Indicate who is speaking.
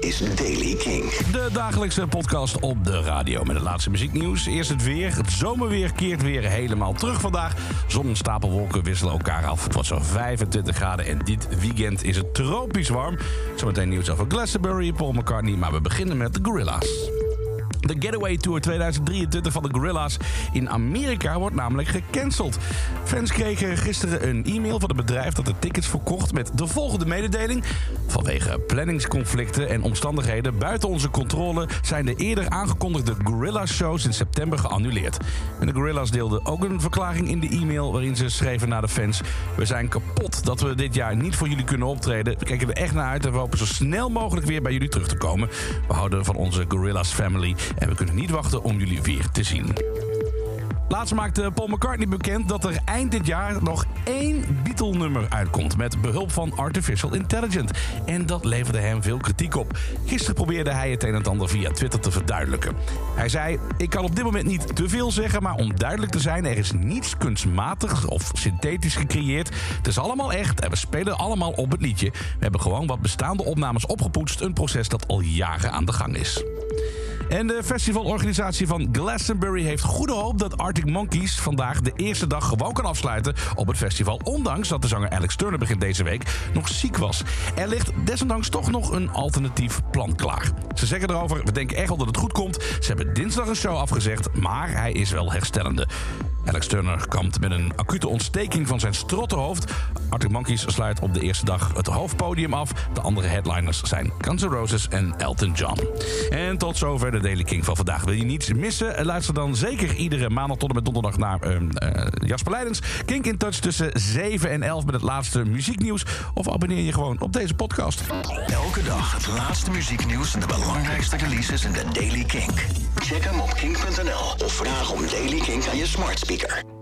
Speaker 1: Is Daily King.
Speaker 2: De dagelijkse podcast op de radio met het laatste muzieknieuws. Eerst het weer. Het zomerweer keert weer helemaal terug vandaag. Zon en stapelwolken wisselen elkaar af. Het wordt zo'n 25 graden en dit weekend is het tropisch warm. Zometeen nieuws over Glastonbury, Paul McCartney. Maar we beginnen met de Gorilla's. De Getaway Tour 2023 van de Gorilla's in Amerika wordt namelijk gecanceld. Fans kregen gisteren een e-mail van het bedrijf dat de tickets verkocht met de volgende mededeling. Vanwege planningsconflicten en omstandigheden buiten onze controle zijn de eerder aangekondigde Gorilla-shows in september geannuleerd. En de Gorilla's deelden ook een verklaring in de e-mail waarin ze schreven naar de fans: We zijn kapot dat we dit jaar niet voor jullie kunnen optreden. We kijken er echt naar uit en we hopen zo snel mogelijk weer bij jullie terug te komen. We houden van onze Gorilla's family en we kunnen niet wachten om jullie weer te zien. Laatst maakte Paul McCartney bekend dat er eind dit jaar nog één Beatle-nummer uitkomt met behulp van Artificial Intelligence. En dat leverde hem veel kritiek op. Gisteren probeerde hij het een en ander via Twitter te verduidelijken. Hij zei: Ik kan op dit moment niet te veel zeggen, maar om duidelijk te zijn, er is niets kunstmatigs of synthetisch gecreëerd. Het is allemaal echt en we spelen allemaal op het liedje. We hebben gewoon wat bestaande opnames opgepoetst, een proces dat al jaren aan de gang is. En de festivalorganisatie van Glastonbury heeft goede hoop dat Arctic Monkeys vandaag de eerste dag gewoon kan afsluiten op het festival. Ondanks dat de zanger Alex Turner begin deze week nog ziek was. Er ligt desondanks toch nog een alternatief plan klaar. Ze zeggen erover: we denken echt wel dat het goed komt. Ze hebben dinsdag een show afgezegd, maar hij is wel herstellende. Alex Turner kampt met een acute ontsteking van zijn strottenhoofd. Arctic Monkeys sluit op de eerste dag het hoofdpodium af. De andere headliners zijn Guns Roses en Elton John. En tot zover de Daily King van vandaag. Wil je niets missen? Luister dan zeker iedere maandag tot en met donderdag naar uh, Jasper Leidens. Kink in Touch tussen 7 en 11 met het laatste muzieknieuws. Of abonneer je gewoon op deze podcast.
Speaker 1: Elke dag het laatste muzieknieuws en de belangrijkste releases in de Daily King. Check hem op kink.nl of vraag om Daily King aan je smart speaker.